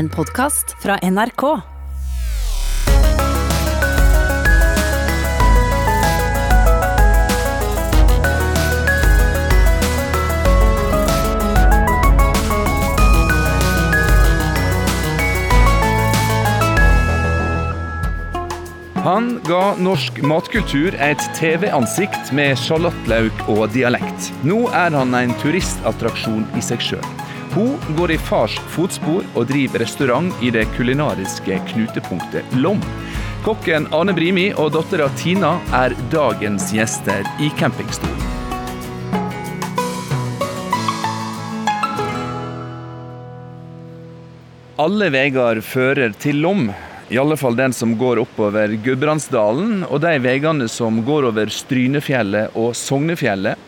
En podkast fra NRK. Han ga norsk matkultur et TV-ansikt med sjalottløk og dialekt. Nå er han en turistattraksjon i seg sjøl. Hun går i fars fotspor og driver restaurant i det kulinariske knutepunktet Lom. Kokken Ane Brimi og dattera Tina er dagens gjester i campingstolen. Alle veier fører til Lom. I alle fall den som går oppover Gudbrandsdalen, og de veiene som går over Strynefjellet og Sognefjellet.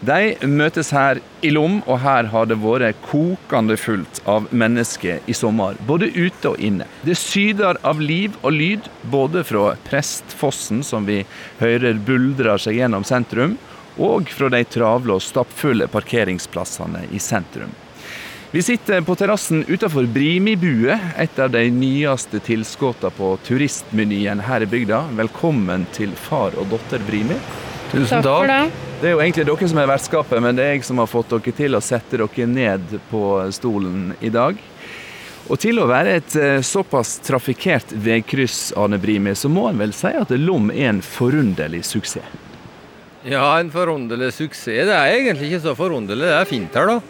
De møtes her i Lom, og her har det vært kokende fullt av mennesker i sommer. Både ute og inne. Det syder av liv og lyd, både fra Prestfossen, som vi hører buldrer seg gjennom sentrum, og fra de travle og stappfulle parkeringsplassene i sentrum. Vi sitter på terrassen utenfor Brimibue, et av de nyeste tilskuddene på turistmenyen her i bygda. Velkommen til far og datter Brimi. Tusen takk. for det. Er jo egentlig dere som er vertskapet, men det er jeg som har fått dere til å sette dere ned på stolen i dag. Og til å være et eh, såpass trafikkert veikryss, Arne Brimi, så må en vel si at Lom er en forunderlig suksess? Ja, en forunderlig suksess. Det er egentlig ikke så forunderlig, det er fint her, da.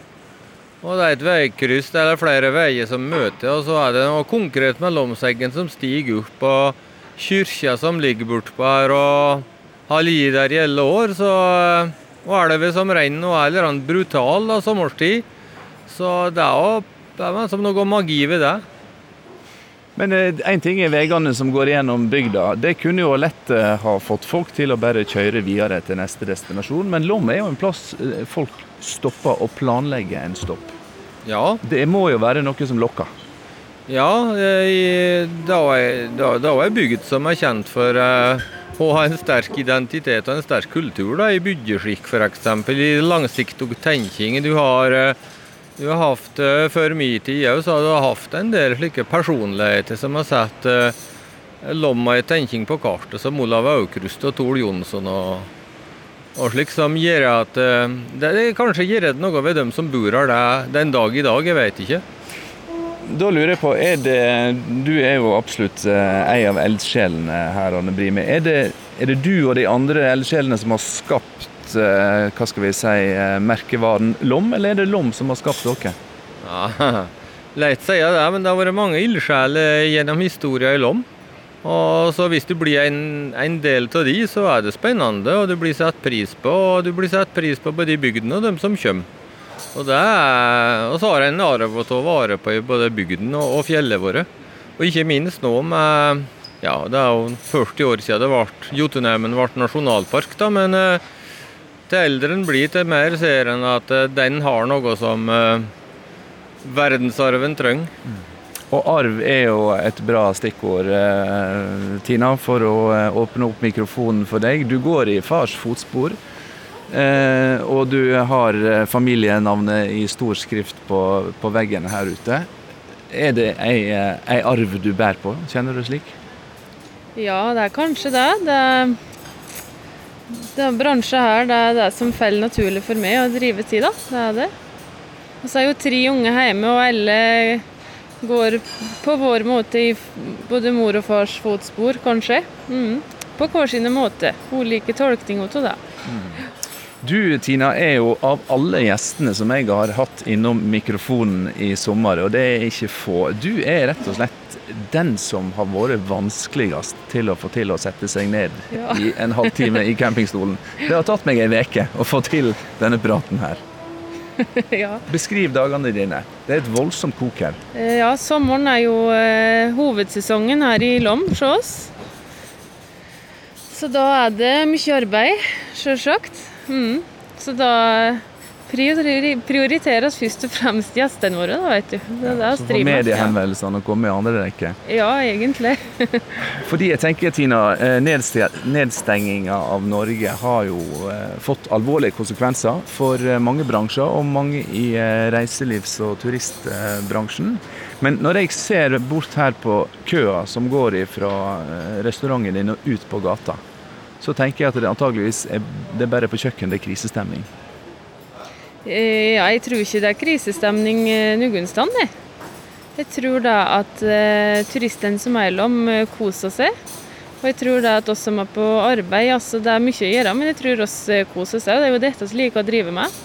Og det er et veikryss, det er flere veier som møter, og så er det noe konkret med Lomseggen som stiger opp, og kyrkja som ligger bortpå her, og har ligget der i alle år. Så og det vel som renner, og er litt brutal da, sommerstid. Så det er jo det er som noe magi ved det. Men én eh, ting er veiene som går gjennom bygda. Det kunne jo lett eh, ha fått folk til å bare kjøre videre til neste destinasjon. Men Lom er jo en plass eh, folk stopper og planlegger en stopp. Ja. Det må jo være noe som lokker? Ja, da er bygd som er kjent for å ha en sterk identitet og en sterk kultur da, i byggeskikk f.eks. I langsiktig tenking. Du har, du har hatt Før min tid òg, så har du hatt en del slike personligheter som har satt uh, lomma i tenking på kartet, som Olav Aukrust og Tor Jonsson. og og slik som gjør at eh, det, det Kanskje gjør det noe ved dem som bor her den dag i dag, jeg vet ikke. Da lurer jeg på, er det, Du er jo absolutt uh, ei av eldsjelene her, Anne Brimi. Er det, er det du og de andre eldsjelene som har skapt uh, hva skal vi si, uh, merkevaren Lom, eller er det Lom som har skapt dere? Ja, Lett å si det, men det har vært mange ildsjeler gjennom historien i Lom. Og så Hvis du blir en, en del av de, så er det spennende, og du blir satt pris på. Og du blir satt pris på både bygdene og dem som kommer. Og, det er, så har en arv å ta vare på i både bygden og, og fjellet våre. Og ikke minst nå med ja, Det er jo 40 år siden det ble, Jotunheimen ble nasjonalpark, da, men eh, til eldre en blir, til mer ser en at eh, den har noe som eh, verdensarven trenger. Mm. Og arv er jo et bra stikkord, eh, Tina, for å eh, åpne opp mikrofonen for deg. Du går i fars fotspor. Eh, og du har eh, familienavnet i stor skrift på, på veggen her ute. Er det ei, eh, ei, arv du bærer på? Kjenner du slik? Ja, det er kanskje det. Det, denne er bransje her det er det som faller naturlig for meg å drive til, da. Det er det. Og så er jo tre unge hjemme, og alle går på vår måte i både mor og fars fotspor, kanskje. Mm. På hver sine måter. Ulike tolkninger av det. Mm. Du Tina er jo av alle gjestene som jeg har hatt innom mikrofonen i sommer, og det er ikke få. Du er rett og slett den som har vært vanskeligst til å få til å sette seg ned ja. i en halvtime i campingstolen. Det har tatt meg ei uke å få til denne praten her. ja. Beskriv dagene dine. Det er et voldsomt kok her. Eh, ja, sommeren er jo eh, hovedsesongen her i Lom hos oss. Så da er det mye arbeid, sjølsagt. Mm. Så da prioriteres først og fremst gjestene våre, da, vet du. Det ja, det Så får mediehenvendelsene komme i andre rekke. Ja, egentlig. Fordi jeg tenker, Tina, eh, nedstenginga av Norge har jo eh, fått alvorlige konsekvenser for eh, mange bransjer, og mange i reiselivs- og turistbransjen. Men når jeg ser bort her på køa som går fra restauranten din og ut på gata, så tenker jeg at det antageligvis er, det er bare på kjøkkenet det er krisestemning. Eh, Ja, jeg tror ikke det er krisestemning eh, noen sted. jeg. Jeg tror da at eh, turistene som er om, eh, koser seg. Og jeg tror da at oss som er på arbeid, altså det er mye å gjøre, men jeg tror oss eh, koser seg. og Det er jo dette vi liker å drive med.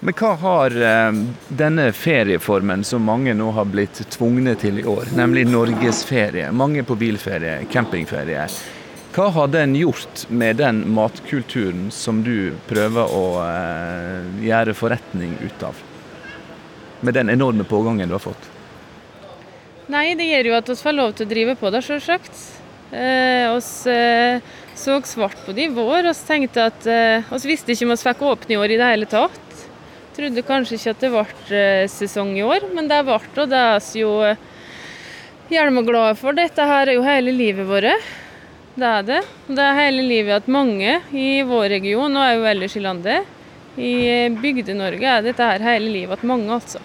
Men hva har eh, denne ferieformen som mange nå har blitt tvungne til i år, nemlig norgesferie, mange på bilferie, campingferie, hva har den gjort med den matkulturen som du prøver å eh, gjøre forretning ut av? Med den enorme pågangen du har fått? Nei, det gjør jo at vi får lov til å drive på det, selvsagt. Eh, oss eh, så svart på det i vår Vi tenkte at eh, oss visste ikke om vi fikk åpne i år i det hele tatt. Trodde kanskje ikke at det ble eh, sesong i år, men det ble og det er vi jo hjelmeglade for. Dette her er jo hele livet vårt. Det er det. Det er hele livet at mange i vår region, og jo ellers i landet, i Bygde-Norge er dette her hele livet at mange, altså.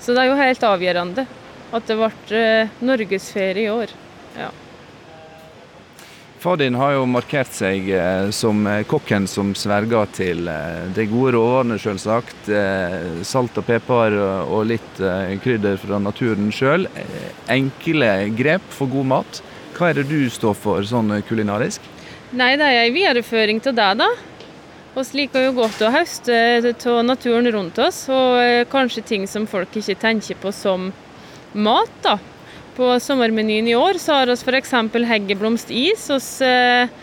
Så det er jo helt avgjørende at det ble eh, norgesferie i år. Ja. Far din har jo markert seg eh, som eh, kokken som sverger til de gode råvarene, selvsagt. Salt og pepper og, litt krydder fra naturen sjøl. Enkle grep for god mat. Hva er det du står for sånn eh, kulinarisk? Nei, det er en videreføring til det, da. Vi liker jo godt å høste av naturen rundt oss, og eh, kanskje ting som folk ikke tenker på som mat. da. På sommermenyen i år så har vi f.eks. heggeblomstis. Vi eh,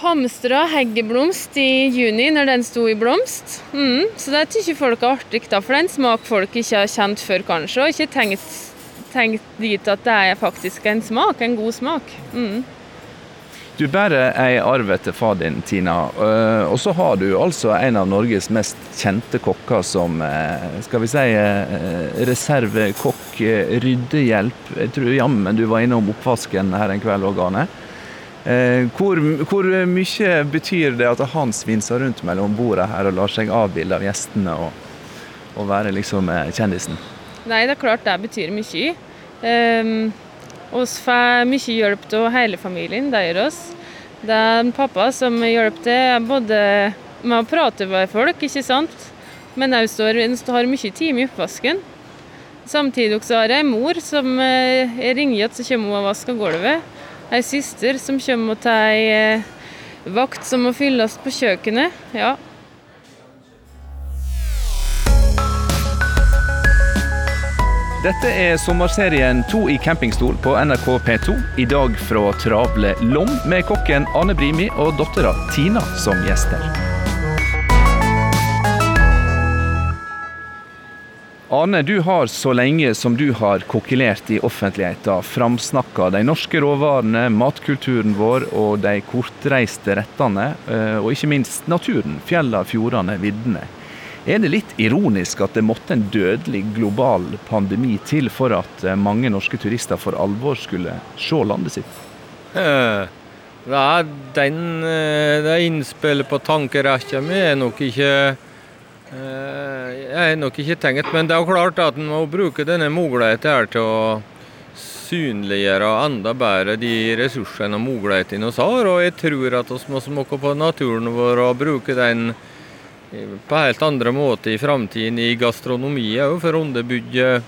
hamstra heggeblomst i juni når den sto i blomst. Mm, så det syns folk er artig, da, for det er en smak folk ikke har kjent før, kanskje, og ikke tenkt, tenkt dit at det er faktisk en smak, en god smak. Mm. Du bærer ei arv etter far din, Tina. eh, Og så har du altså en av Norges mest kjente kokker som eh, skal vi si eh, reservekokk, eh, ryddehjelp. Jeg tror jammen du var innom oppvasken her en kveld òg, Arne. Hvor, hvor mye betyr det at han svinser rundt mellom bordet her og lar seg avbilde av gjestene og, og være liksom kjendisen? Nei, det er klart det betyr mye. Um, oss får mye hjelp av hele familien, det gjør oss. Det er en pappa som hjelper til både med å prate med folk, ikke sant, men òg har mye time i oppvasken. Samtidig så har jeg en mor som eh, jeg ringer at så kommer hun og vasker gulvet. Ei søster som kommer og tar ei eh, vakt som må fylles på kjøkkenet. Ja, Dette er sommerserien To i campingstol på NRK P2. I dag fra travle Lom med kokken Ane Brimi og dattera Tina som gjester. Ane, du har så lenge som du har kokkelert i offentligheten, framsnakka de norske råvarene, matkulturen vår og de kortreiste rettene, eh, og ikke minst naturen, fjellene, fjordene, viddene. Er det litt ironisk at det måtte en dødelig global pandemi til for at eh, mange norske turister for alvor skulle se landet sitt? Det er den eh, Det innspillet på tankerekka mi er nok ikke eh, Jeg er nok ikke tenkt, men det er jo klart at en må bruke denne muligheten her til å synliggjøre enda bedre de ressursene og mulighetene vi har. Og jeg tror at vi må smake på naturen vår og bruke den på helt andre måter i framtiden i gastronomi òg, for å underbygge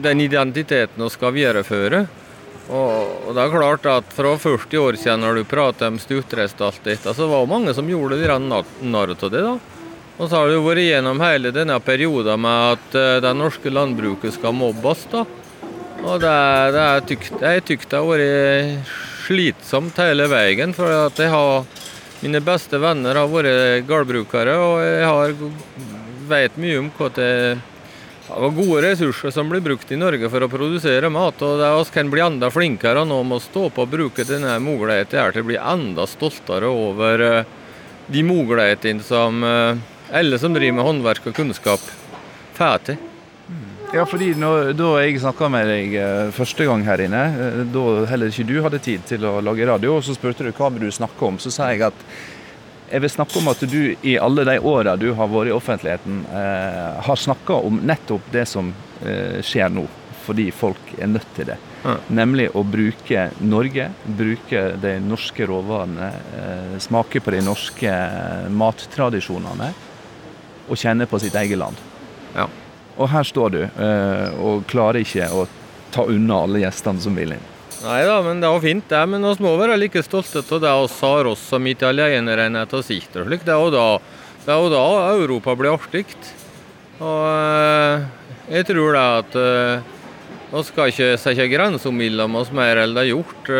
den identiteten vi skal videreføre. Og, det er klart at Fra 40 år siden når du prater om stuttrest og alt dette, så var det mange som gjorde narr av det. da. Og så har det jo vært gjennom hele denne perioden med at eh, det norske landbruket skal mobbes. da. Og det, det er tykt, jeg tykt det har vært slitsomt hele veien. For at jeg har mine beste venner har vært gårdbrukere, og jeg har, vet mye om hva det er gode ressurser som blir brukt i Norge for å produsere mat. og det Vi kan bli enda flinkere nå med å stå på og bruke denne muligheten her til å bli enda stoltere over eh, de mulighetene som eh, alle som driver med håndverk og kunnskap, får til. Ja, fordi når, Da jeg snakka med deg eh, første gang her inne, eh, da heller ikke du hadde tid til å lage radio, og så spurte du hva vil du snakke om, så sa jeg at jeg vil snakke om at du i alle de åra du har vært i offentligheten, eh, har snakka om nettopp det som eh, skjer nå, fordi folk er nødt til det. Ja. Nemlig å bruke Norge, bruke de norske råvarene, eh, smake på de norske mattradisjonene og kjenne på sitt eget land. Ja. Og her står du eh, og klarer ikke å ta unna alle gjestene som vil inn. Nei da, men det er jo fint det. Men vi må være like stolte av det vi har oss som italienere til å sitte og slik. Det er jo da, er da Europa blir artig. Og eh, jeg tror det at eh, vi skal ikke sette grenser mellom oss mer enn det er gjort.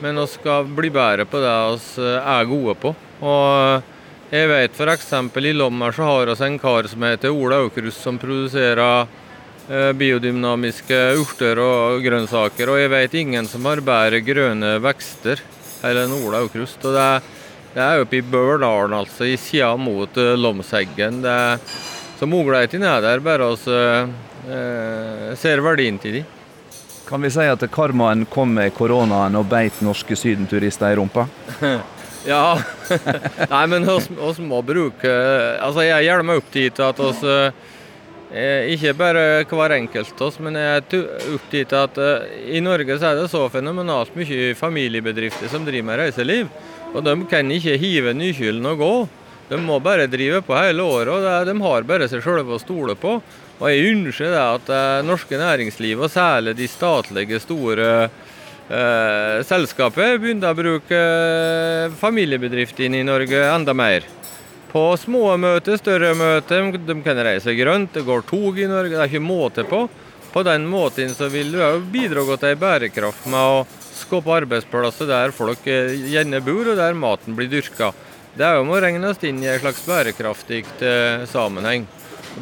Men vi skal bli bedre på det vi er gode på. Og jeg vet f.eks. i Lommer så har vi en kar som heter Ola Aukrust, som produserer eh, biodynamiske urter og grønnsaker. Og jeg vet ingen som har bedre grønne vekster enn Ola Aukrust. Og det, er- det er oppe i Børdalen, altså, i sida mot eh, Lomseggen. Det, er- så mulighetene er der, bare vi eh, ser verdien til de. Kan vi si at karmaen kom med koronaen og beit norske sydenturister i rumpa? Ja. Nei, men oss, må bruke Altså, jeg hjelmer meg dit at oss eh, Ikke bare hver enkelt oss, men jeg er opp dit at eh, i Norge så er det så fenomenalt mye familiebedrifter som driver med reiseliv. Og de kan ikke hive nykylden og gå. De må bare drive på hele året, og de har bare seg selv å stole på. Og jeg ønsker det at det norske næringslivet, og særlig de statlige store Eh, selskapet begynner å bruke eh, familiebedriftene i Norge enda mer. På små møter, større møter, de kan reise grønt, det går tog i Norge, det er ikke måte på. På den måten så vil du òg bidra til bærekraft med å skape arbeidsplasser der folk eh, gjerne bor, og der maten blir dyrka. Det er jo må regnes inn i en slags bærekraftig eh, sammenheng.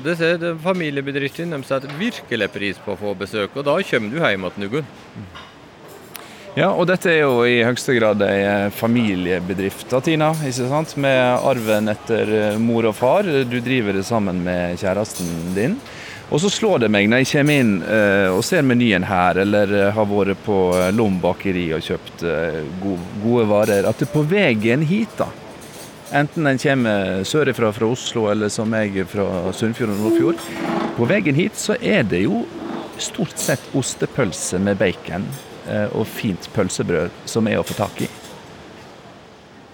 Det ser Familiebedriftene setter virkelig pris på å få besøk, og da kommer du hjem til noen. Ja, og dette er jo i høyeste grad ei eh, familiebedrift, da, Tina. ikke sant? Med arven etter eh, mor og far. Du driver det sammen med kjæresten din. Og så slår det meg når jeg kommer inn eh, og ser menyen her, eller har vært på Lom bakeri og kjøpt gode, varer, at det på veien hit, da Enten en kommer sørifra fra Oslo, eller som jeg fra Sunnfjord og Nordfjord. På veien hit så er det jo stort sett ostepølse med bacon og fint pølsebrød som er å få tak i.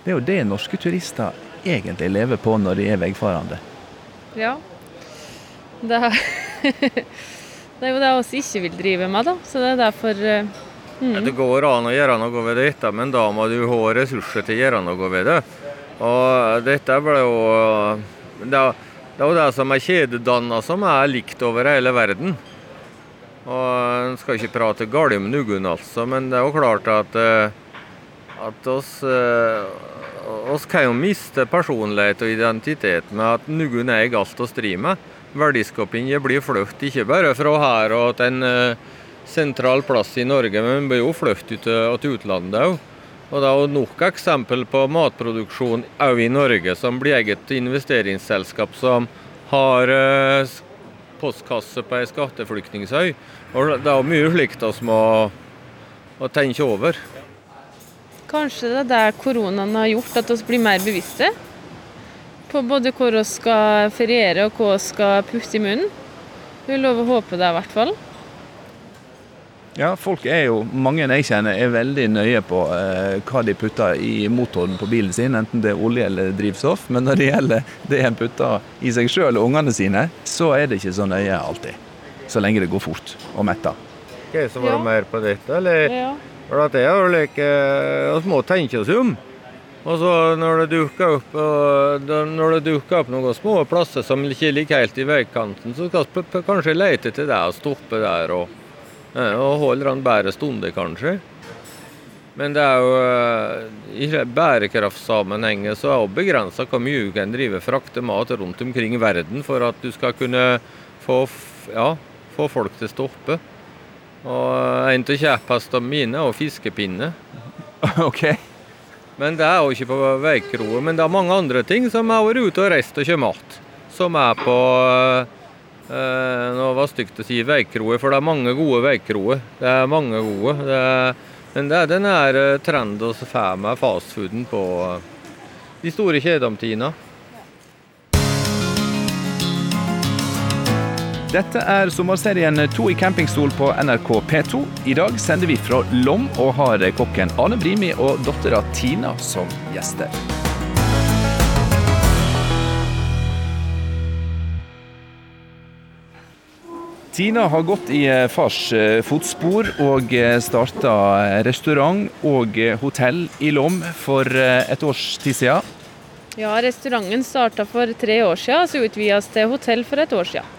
Det er jo det norske turister egentlig lever på når de er veggfarende. Ja. Det er, det er jo det vi ikke vil drive med, da. Så det er derfor mm. Ja, Det går an å gjøre noe ved dette, men da må du ha ressurser til å gjøre noe ved det. Og dette ble jo er det er jo det som er kjededanna som er likt over hele verden. Og En skal ikke prate galt om noen, altså, men det er jo klart at eh, at oss, eh, oss kan jo miste personlighet og identitet med at noen eier alt oss driver med. Verdiskapingen blir flyttet ikke bare fra her og til en eh, sentral plass i Norge, men blir jo flyttet til utlandet òg. Og det er jo nok eksempel på matproduksjon òg i Norge som blir eget investeringsselskap som har postkasse på ei skatteflyktningsøy. Og det er mye slikt vi må, tenke over. kanskje det er der koronaen har gjort at vi blir mer bevisste. På både hvor vi skal feriere og hva vi skal putte i munnen. Vi vil å håpe det, i hvert fall. Ja, folk er jo, mange jeg kjenner er veldig nøye på eh, hva de putter i motoren på bilen sin, enten det er olje eller drivstoff. Men når det gjelder det en putter i seg sjøl og ungene sine, så er det ikke så nøye alltid. Så lenge det går fort og metter. Hva som Ja. mer på dette, eller? Ja. For at det er jo like Vi må tenke oss om. Og så når det dukker opp når det dukker opp noen små plasser som ikke ligger helt i veikanten, så skal vi kanskje lete til det og stoppe der og, og holder han bedre stunder, kanskje. Men det er jo eh, i bærekraftsammenhengen så er det begrensa hvor mye du kan drive frakte mat rundt omkring i verden for at du skal kunne få, ja, få folk til å stoppe. Og en av kjepphestene mine er fiskepinne. OK. Men det er jo ikke på veikroa. Men det er mange andre ting som har vært ute og reist og kjøpt mat. Som er på eh, Nå var det stygt å si veikroer, for det er mange gode veikroer. Det er mange gode. Det er, men det er den her eh, trenden vi får med fastfooden på eh, de store kjedeomtidene. Dette er sommerserien To i campingstol på NRK P2. I dag sender vi fra Lom og har kokken Ane Brimi og dattera Tina som gjester. Tina har gått i eh, fars eh, fotspor og starta restaurant og hotell i Lom for eh, et års tid siden. Ja, restauranten starta for tre år siden, så utvides til hotell for et år siden.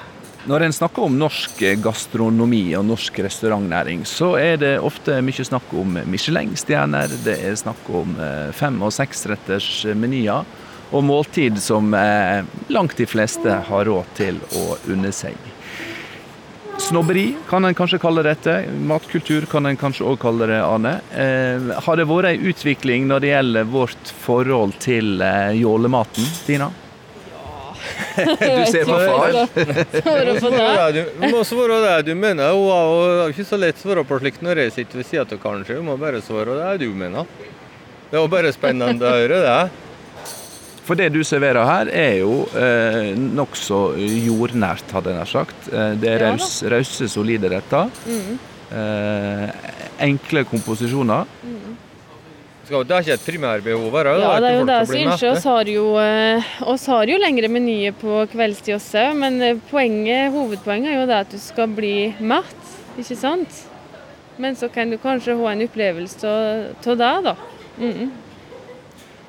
Når en snakker om norsk gastronomi og norsk restaurantnæring, så er det ofte mye snakk om Michelin-stjerner, det er snakk om fem- og seksretters menyer, og måltid som langt de fleste har råd til å unne seg. Snobberi kan en kanskje kalle dette. Matkultur kan en kanskje òg kalle det, Arne. Eh, har det vært ei utvikling når det gjelder vårt forhold til eh, jålematen, Tina? Ja Du ser på far. Det. Det må svare det du mener. Hun er ikke så lett å svare på slikt når jeg sitter ved sida av, kanskje. Du må bare svare det du mener. Det er jo bare spennende å høre det. For det du serverer her, er jo eh, nokså jordnært, hadde jeg nær sagt. Eh, det er Ja da. raus, rause, solide retter. Mm. Eh, enkle komposisjoner. Skal, det er ikke et primærbehov her? Ja, det er jo det som ønsker. oss har jo, eh, oss har jo lengre menyer på kveldstid også, men eh, poenget, hovedpoenget er jo det at du skal bli mett, ikke sant? Men så kan du kanskje ha en opplevelse av det, da. Mm.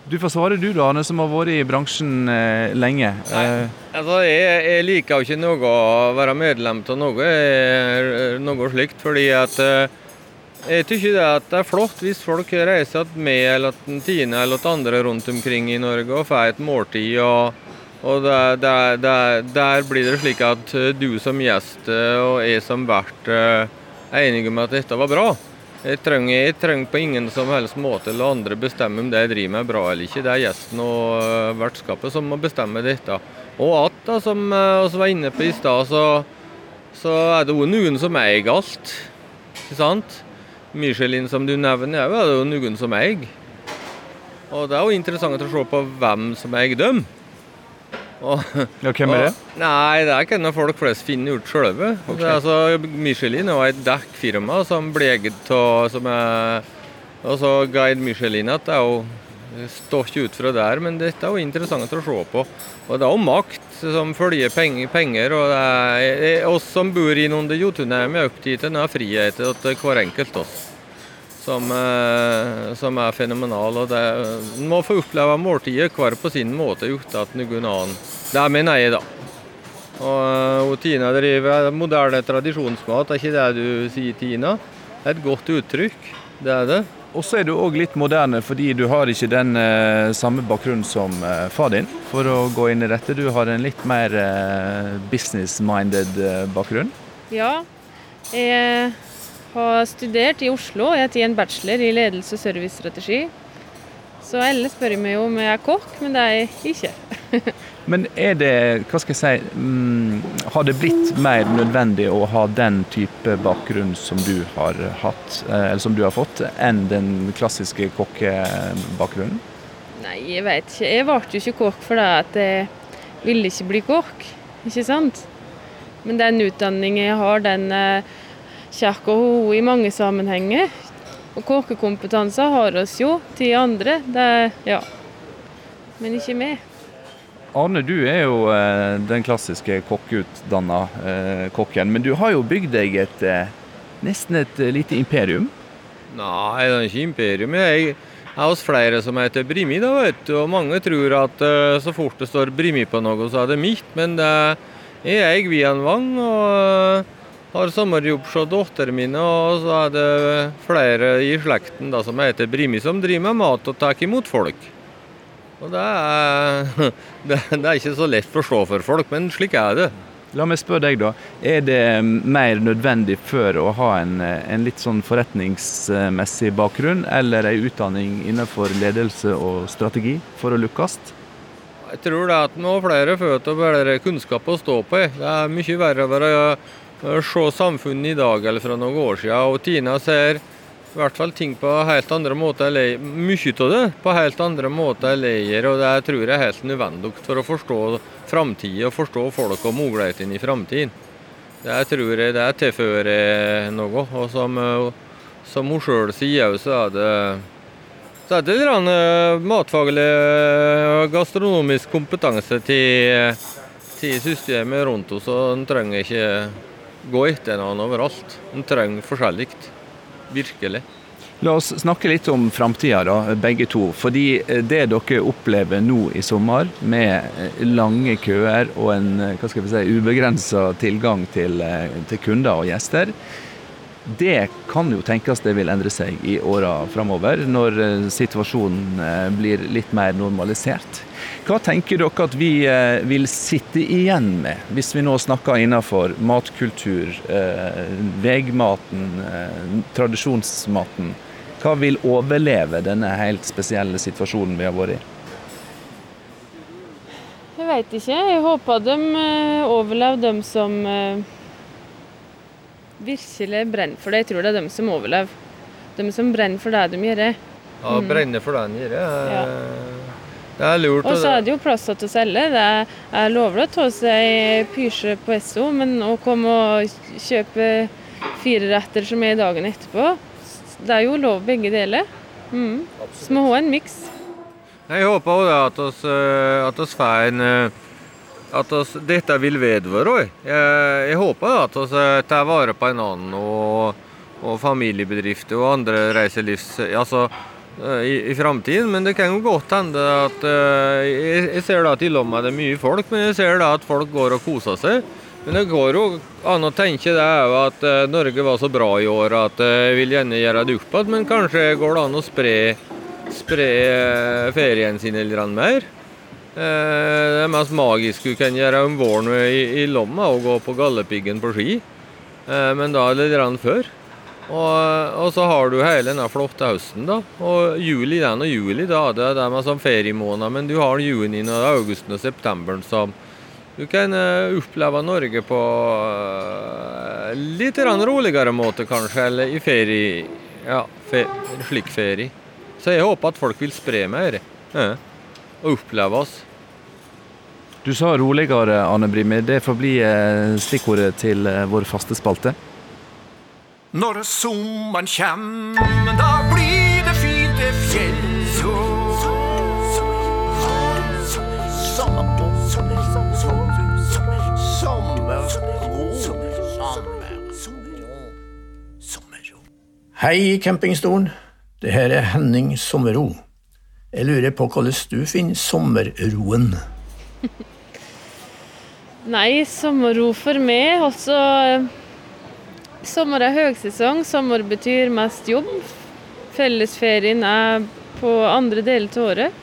Du får svare du, da, Arne, som har vært i bransjen eh, lenge. Nei, Altså, jeg, jeg liker jo ikke noe å være medlem av noe, eh, noe slikt, fordi at eh, jeg syns det det er flott hvis folk reiser med eller at Tine eller at andre rundt omkring i Norge og får et måltid. og, og der, der, der, der blir det slik at eh, du som gjest eh, og jeg som vert eh, er enige om at dette var bra. Jeg trenger, jeg trenger på ingen som helst måte la andre bestemme om det jeg driver med er bra eller ikke. Det er gjesten og eh, vertskapet som må bestemme dette. Og at, da, som eh, vi var inne på i stad, så, så er det jo noen som eier alt. Ikke sant? Michelin som du nevner, er det jo noen som eier. Og det er jo interessant å se på hvem som eier dem. Og, ja, hvem er det? og- Nei, det er ikke noe folk flest finner ut sjølve. Er Altså, Michelin er et dekkfirma som blir eget av Altså Guide Michelin at det er jo står ikke ut fra der, men dette er jo interessant å se på. Og det er jo makt som følger penger, penger og det er, er oss som bor innunder Jotunheim, er opptatt av friheten til hver enkelt oss. Som, eh, som er fenomenal. og det, En må få oppleve måltidet hver på sin måte uten at noen annen Det mener jeg, da. Og, og Tina driver moderne tradisjonsmat, er ikke det du sier, Tina? Et godt uttrykk, det er det. Og så er du òg litt moderne fordi du har ikke den eh, samme bakgrunnen som eh, far din. For å gå inn i dette, du har en litt mer eh, business-minded eh, bakgrunn. Ja, jeg har studert i Oslo. Jeg har tatt en bachelor i ledelse og servicestrategi. Så alle spør meg om jeg er kokk, men det er jeg ikke. Men er det, hva skal jeg si, mm, har det blitt mer nødvendig å ha den type bakgrunn som du har hatt, eh, eller som du har fått, enn den klassiske kokkebakgrunnen? Nei, jeg vet ikke. Jeg ble jo ikke kokk fordi at jeg ville ikke bli kokk, ikke sant? Men den utdanningen jeg har, den eh, kommer hun i mange sammenhenger. Og kokkekompetanse har oss jo til andre. Det, ja. Men ikke vi. Arne, du er jo eh, den klassiske kokkeutdanna eh, kokken, men du har jo bygd deg et eh, nesten et eh, lite imperium. Nei, det er ikke imperium. Jeg er hos flere som heter Brimi, da, vet du. Og mange tror at eh, så fort det står Brimi på noe, så er det mitt. Men det er jeg Vianvang, og eh, har sommerjobb hos datteren min. Og så er det flere i slekten da, som heter Brimi, som driver med mat og tar imot folk. Og det er, det, er ikke så lett å forstå for folk, men slik er det. La meg spørre deg, da. Er det mer nødvendig for å ha en, en litt sånn forretningsmessig bakgrunn, eller ei utdanning innenfor ledelse og strategi for å lykkes? Jeg tror det er at nå har flere føtter og bedre kunnskap å stå på. Det er mye verre å være se samfunnet i dag eller fra noen år siden. Og Tina ser i hvert fall ting på helt andre måter. Mye av det på helt andre måter enn leier, og det tror jeg er helt nødvendig for å forstå framtida og forstå folk og mulighetene i framtiden. Det tror jeg det tilfører noe. Og som, som hun sjøl sier, så er det så er det litt matfaglig og gastronomisk kompetanse til, til systemet rundt oss. og En trenger ikke gå etter hverandre overalt. En trenger forskjellig. Virkelig. La oss snakke litt om framtida, begge to. Fordi det dere opplever nå i sommer, med lange køer og en hva skal vi si, ubegrensa tilgang til, til, kunder og gjester, det kan jo tenkes det vil endre seg i åra framover, når situasjonen blir litt mer normalisert. Hva tenker dere at vi eh, vil sitte igjen med, hvis vi nå snakker innenfor matkultur, eh, vegmaten, eh, tradisjonsmaten? Hva vil overleve denne helt spesielle situasjonen vi har vært i? Jeg veit ikke. Jeg håper de overlever, de som virkelig brenner for det. Jeg tror det er de som overlever. De som brenner for det de gjør. Ja, brenner for det de gjør. Ja. Og så er det jo plasser til å selge. Det er lovlig å ta seg pysje på Esso, men å komme og kjøpe fire retter som er dagen etterpå, det er jo lov begge deler. Mm. Så må ha en miks. Jeg håper også at oss, eh, at oss får en eh, at oss, dette vil vedvare. Jeg, jeg, håper at vi eh, tar vare på en annen og, og familiebedrifter og andre reiselivs... Altså, i, i framtiden. Men det kan jo godt hende at uh, jeg, jeg, ser da at i Lomma er det mye folk, men jeg ser da at folk går og koser seg. Men det går jo an å tenke det òg at uh, Norge var så bra i år at uh, jeg vil gjerne gjøre det opp igjen. Men kanskje går det an å spre, spre ferien sin litt mer. det mest magiske du kan gjøre om våren i, i Lomma, er å gå på Galdhøpiggen på ski. men da er det litt før. Og, og, så har du hele denne flotte høsten. da, og Juli den og juli da, det er det som feriemåneder. Men du har juni, og augusten og september som du kan uh, oppleve Norge på uh, litt roligere måte, kanskje. Eller i ferie. Ja, fe, slik ferie. Så jeg håper at folk vil spre mer. Ja, og oppleve oss. Du sa roligere, Arne Brimi. Det får bli uh, stikkordet til vår faste spalte. Når sommeren kjem, da blir det fint til fjells. Hei, campingstolen. Det her er Henning Sommerro. Jeg lurer på hvordan du finner sommerroen? Nei, sommerro for meg også Sommer er høgsesong. Sommer betyr mest jobb. Fellesferien er på andre deler av året.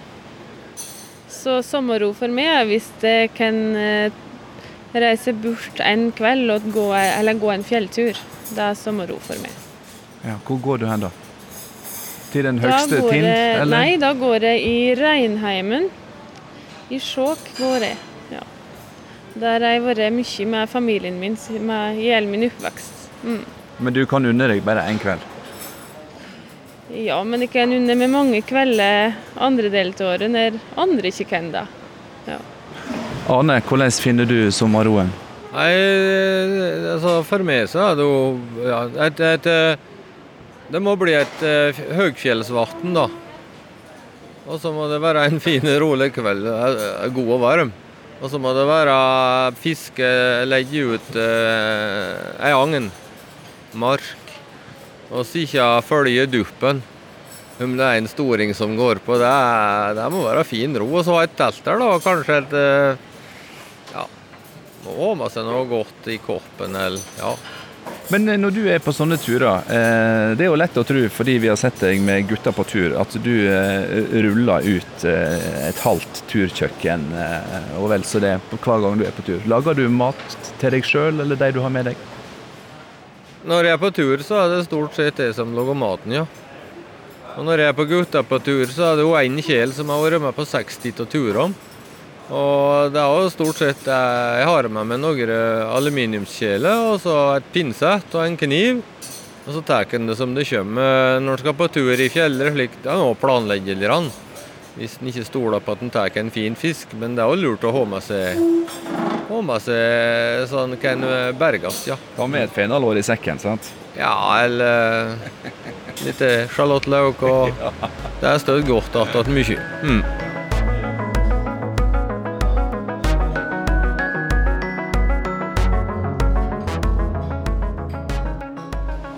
Så sommerro for meg er hvis jeg kan eh, reise bort en kveld og gå, eller gå en fjelltur. Det er sommerro for meg. Ja, hvor går du hen da? Til den høgste tind? Eller? Nei, da går jeg i Reinheimen. I Skjåk går jeg. Ja. Der har jeg vært mye med familien min med, i hele min oppvekst. Mm. Men du kan unne deg bare én kveld? Ja, men jeg kan unne meg mange kvelder andre deler av året når andre ikke kan det. Ja. Arne, hvordan finner du sommerroen? Nei, altså For meg så er det jo ja, et, et, Det må bli et høgfjellsvatn, høgfjellsvann, da. Og så må det være en fin, rolig kveld. God og varm. Og så må det være fiske, legge ut uh, ei agn mark. Og så ikke følge duppen. Om det er en storing som går på, det, det må være fin ro. Og så ha et telt der, da. Kanskje et eh, Ja, må ha med seg noe godt i koppen, eller ja. Men eh, når du er på sånne turer, eh, det er jo lett å tro fordi vi har sett deg med gutta på tur, at du ruller ut et halvt turkjøkken og vel så det hver gang du er på tur. Lager du mat til deg sjøl eller de du har med deg? Når jeg er på tur, så er det stort sett jeg som lager maten, ja. Og når jeg er på gutta på tur, så er det jo én kjel som har vært med på 60 av turene. Og det er jo stort sett Jeg har med meg noen aluminiumskjeler, og så et pinsett og en kniv. Og så tar en det som det kommer når en skal på tur i fjellet, slik det er nå planleggerne. Hvis en ikke stoler på at en tar en fin fisk. Men det er jo lurt å ha med seg ha med seg sånn kan berges, ja. Ta med et fenalår i sekken, sant? Ja, eller litt sjalottløk og Det er støtt godt igjen mye. Mm.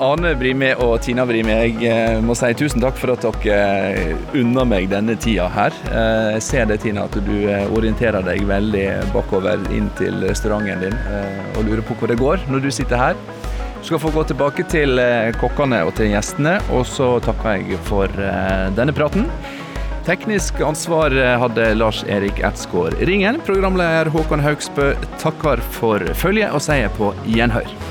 Ane Brimi og Tina Brimi, jeg eh, må si tusen takk for at dere eh, unner meg denne tida her. Eh, jeg ser det, Tina, at du orienterer deg veldig bakover inn til restauranten din og lurer på hvor det går når du sitter her. Du skal få gå tilbake til kokkene og til gjestene, og så takker jeg for denne praten. Teknisk ansvar hadde Lars Erik Edsgaard Ringen. Programleder Håkon Haugsbø takker for følget og sier på gjenhør.